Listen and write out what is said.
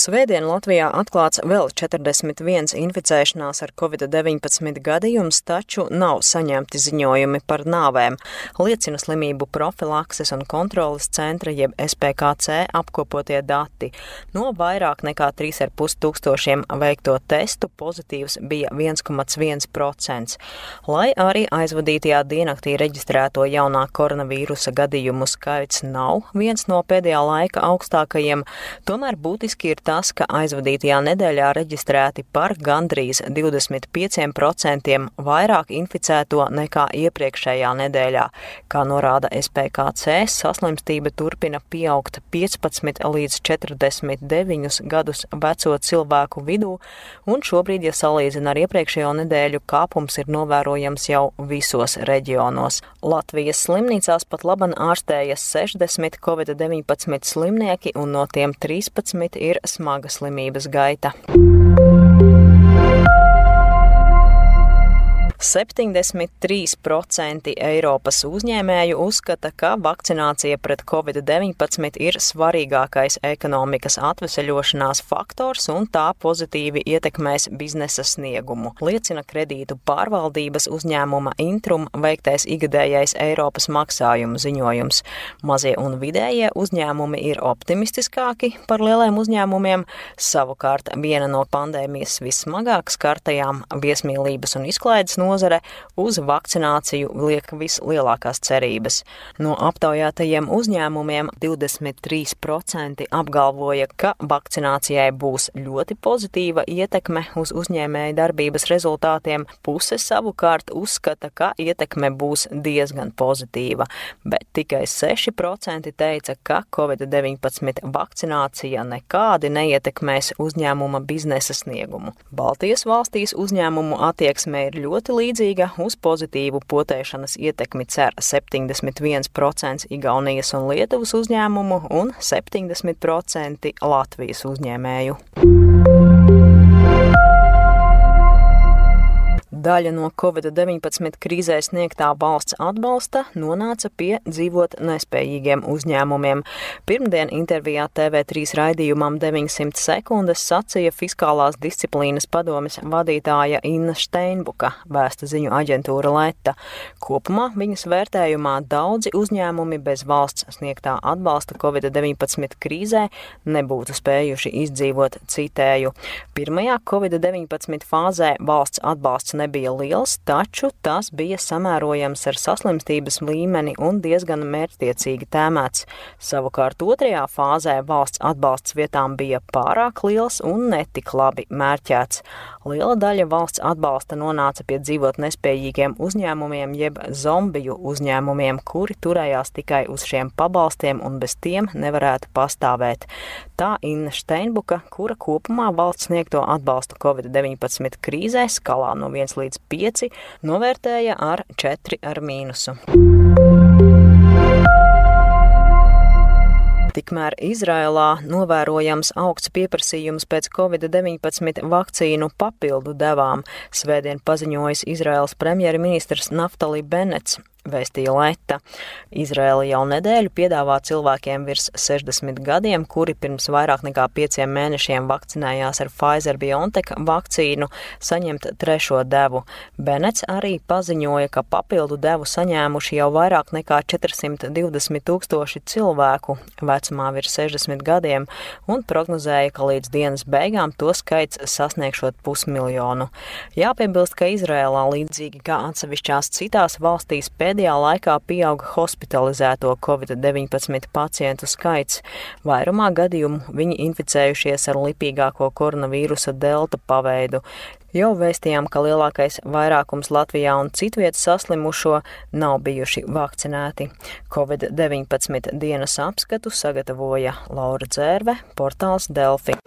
Svētdien Latvijā atklāts vēl 41 inficēšanās ar covid-19 gadījums, taču nav saņemti ziņojumi par nāvēm, liecina slimību profilakses un kontrolas centra jeb SPKC apkopotie dati. No vairāk nekā 3,5 tūkstošiem veikto testu pozitīvs bija 1,1%. Lai arī aizvadītajā diennaktī reģistrēto jaunā koronavīrusa gadījumu skaits nav viens no pēdējā laika augstākajiem, tomēr būtiski ir tas, ka aizvadītajā nedēļā reģistrēti par gandrīz 25% vairāk inficēto nekā iepriekšējā nedēļā. Kā norāda SPKC, saslimstība turpina pieaugt 15 līdz 49 gadus veco cilvēku vidū, un šobrīd, ja salīdzina ar iepriekšējo nedēļu, kāpums ir novērojams jau visos reģionos. Latvijas slimnīcās pat laban ārstējas 60 covid-19 slimnieki, un no tiem 13 ir smaga slimības gaita. 73% Eiropas uzņēmēju uzskata, ka vakcinācija pret covid-19 ir svarīgākais ekonomikas atveseļošanās faktors un tā pozitīvi ietekmēs biznesa sniegumu, liecina kredītu pārvaldības uzņēmuma Intrum veiktais igadējais Eiropas maksājumu ziņojums. Mazie un vidējie uzņēmumi ir optimistiskāki par lieliem uzņēmumiem, savukārt viena no pandēmijas vissmagāk skartajām viesmīlības un izklaides nozarēm nozare uz vakcināciju liek vislielākās cerības. No aptaujātajiem uzņēmumiem 23% apgalvoja, ka vakcinācijai būs ļoti pozitīva ietekme uz uzņēmēju darbības rezultātiem, puse savukārt uzskata, ka ietekme būs diezgan pozitīva, bet tikai 6% teica, ka Covid-19 vakcinācija nekādi neietekmēs uzņēmuma biznesa sniegumu. Baltijas valstīs uzņēmumu attieksme ir ļoti līdzīga uz pozitīvu potēšanas ietekmi cer 71% Igaunijas un Lietuvas uzņēmumu un 70% Latvijas uzņēmēju. Daļa no Covid-19 krīzē sniegtā valsts atbalsta nonāca pie dzīvot nespējīgiem uzņēmumiem. Pirmdien intervijā TV3 raidījumam 900 sekundes sacīja fiskālās disciplīnas padomes vadītāja Inna Steinbuka, vēsta ziņu aģentūra Leta. Kopumā viņas vērtējumā daudzi uzņēmumi bez valsts sniegtā atbalsta Covid-19 krīzē nebūtu spējuši izdzīvot citēju. Pirmajā Covid-19 fāzē valsts atbalsts nebija nebija liels, taču tas bija samērojams ar saslimstības līmeni un diezgan mērķtiecīgi tēmēts. Savukārt otrajā fāzē valsts atbalsts vietām bija pārāk liels un netik labi mērķēts. Liela daļa valsts atbalsta nonāca pie dzīvot nespējīgiem uzņēmumiem jeb zombiju uzņēmumiem, kuri turējās tikai uz šiem pabalstiem un bez tiem nevarētu pastāvēt. Tā Inna Steinbuka, kura kopumā valsts sniegto atbalstu Covid-19 krīzē skalā no 1 līdz 5 novērtēja ar 4 ar mīnusu. Tikmēr Izrēlā novērojams augsts pieprasījums pēc covid-19 vakcīnu papildu devām, svētdien paziņojis Izraels premjerministrs Naftali Benets vēstīja Leta. Izraela jau nedēļu piedāvā cilvēkiem virs 60 gadiem, kuri pirms vairāk nekā pieciem mēnešiem vakcinējās ar Pfizer-BioNTech vakcīnu, saņemt trešo devu. Benets arī paziņoja, ka papildu devu saņēmuši jau vairāk nekā 420 tūkstoši cilvēku vecumā virs 60 gadiem un prognozēja, ka līdz dienas beigām to skaits sasniegšot pusmiljonu. Jāpiebilst, ka Izrēlā līdzīgi kā atsevišķās citās valstīs pēc pēdējā laikā pieauga hospitalizēto covid-19 pacientu skaits. Vairumā gadījumu viņi inficējušies ar lipīgāko koronavīrusa delta paveidu. Jau vēstījām, ka lielākais vairākums Latvijā un citvietas saslimušo nav bijuši vakcinēti. Covid-19 dienas apskatu sagatavoja Laura Dzērve, portāls Delfi.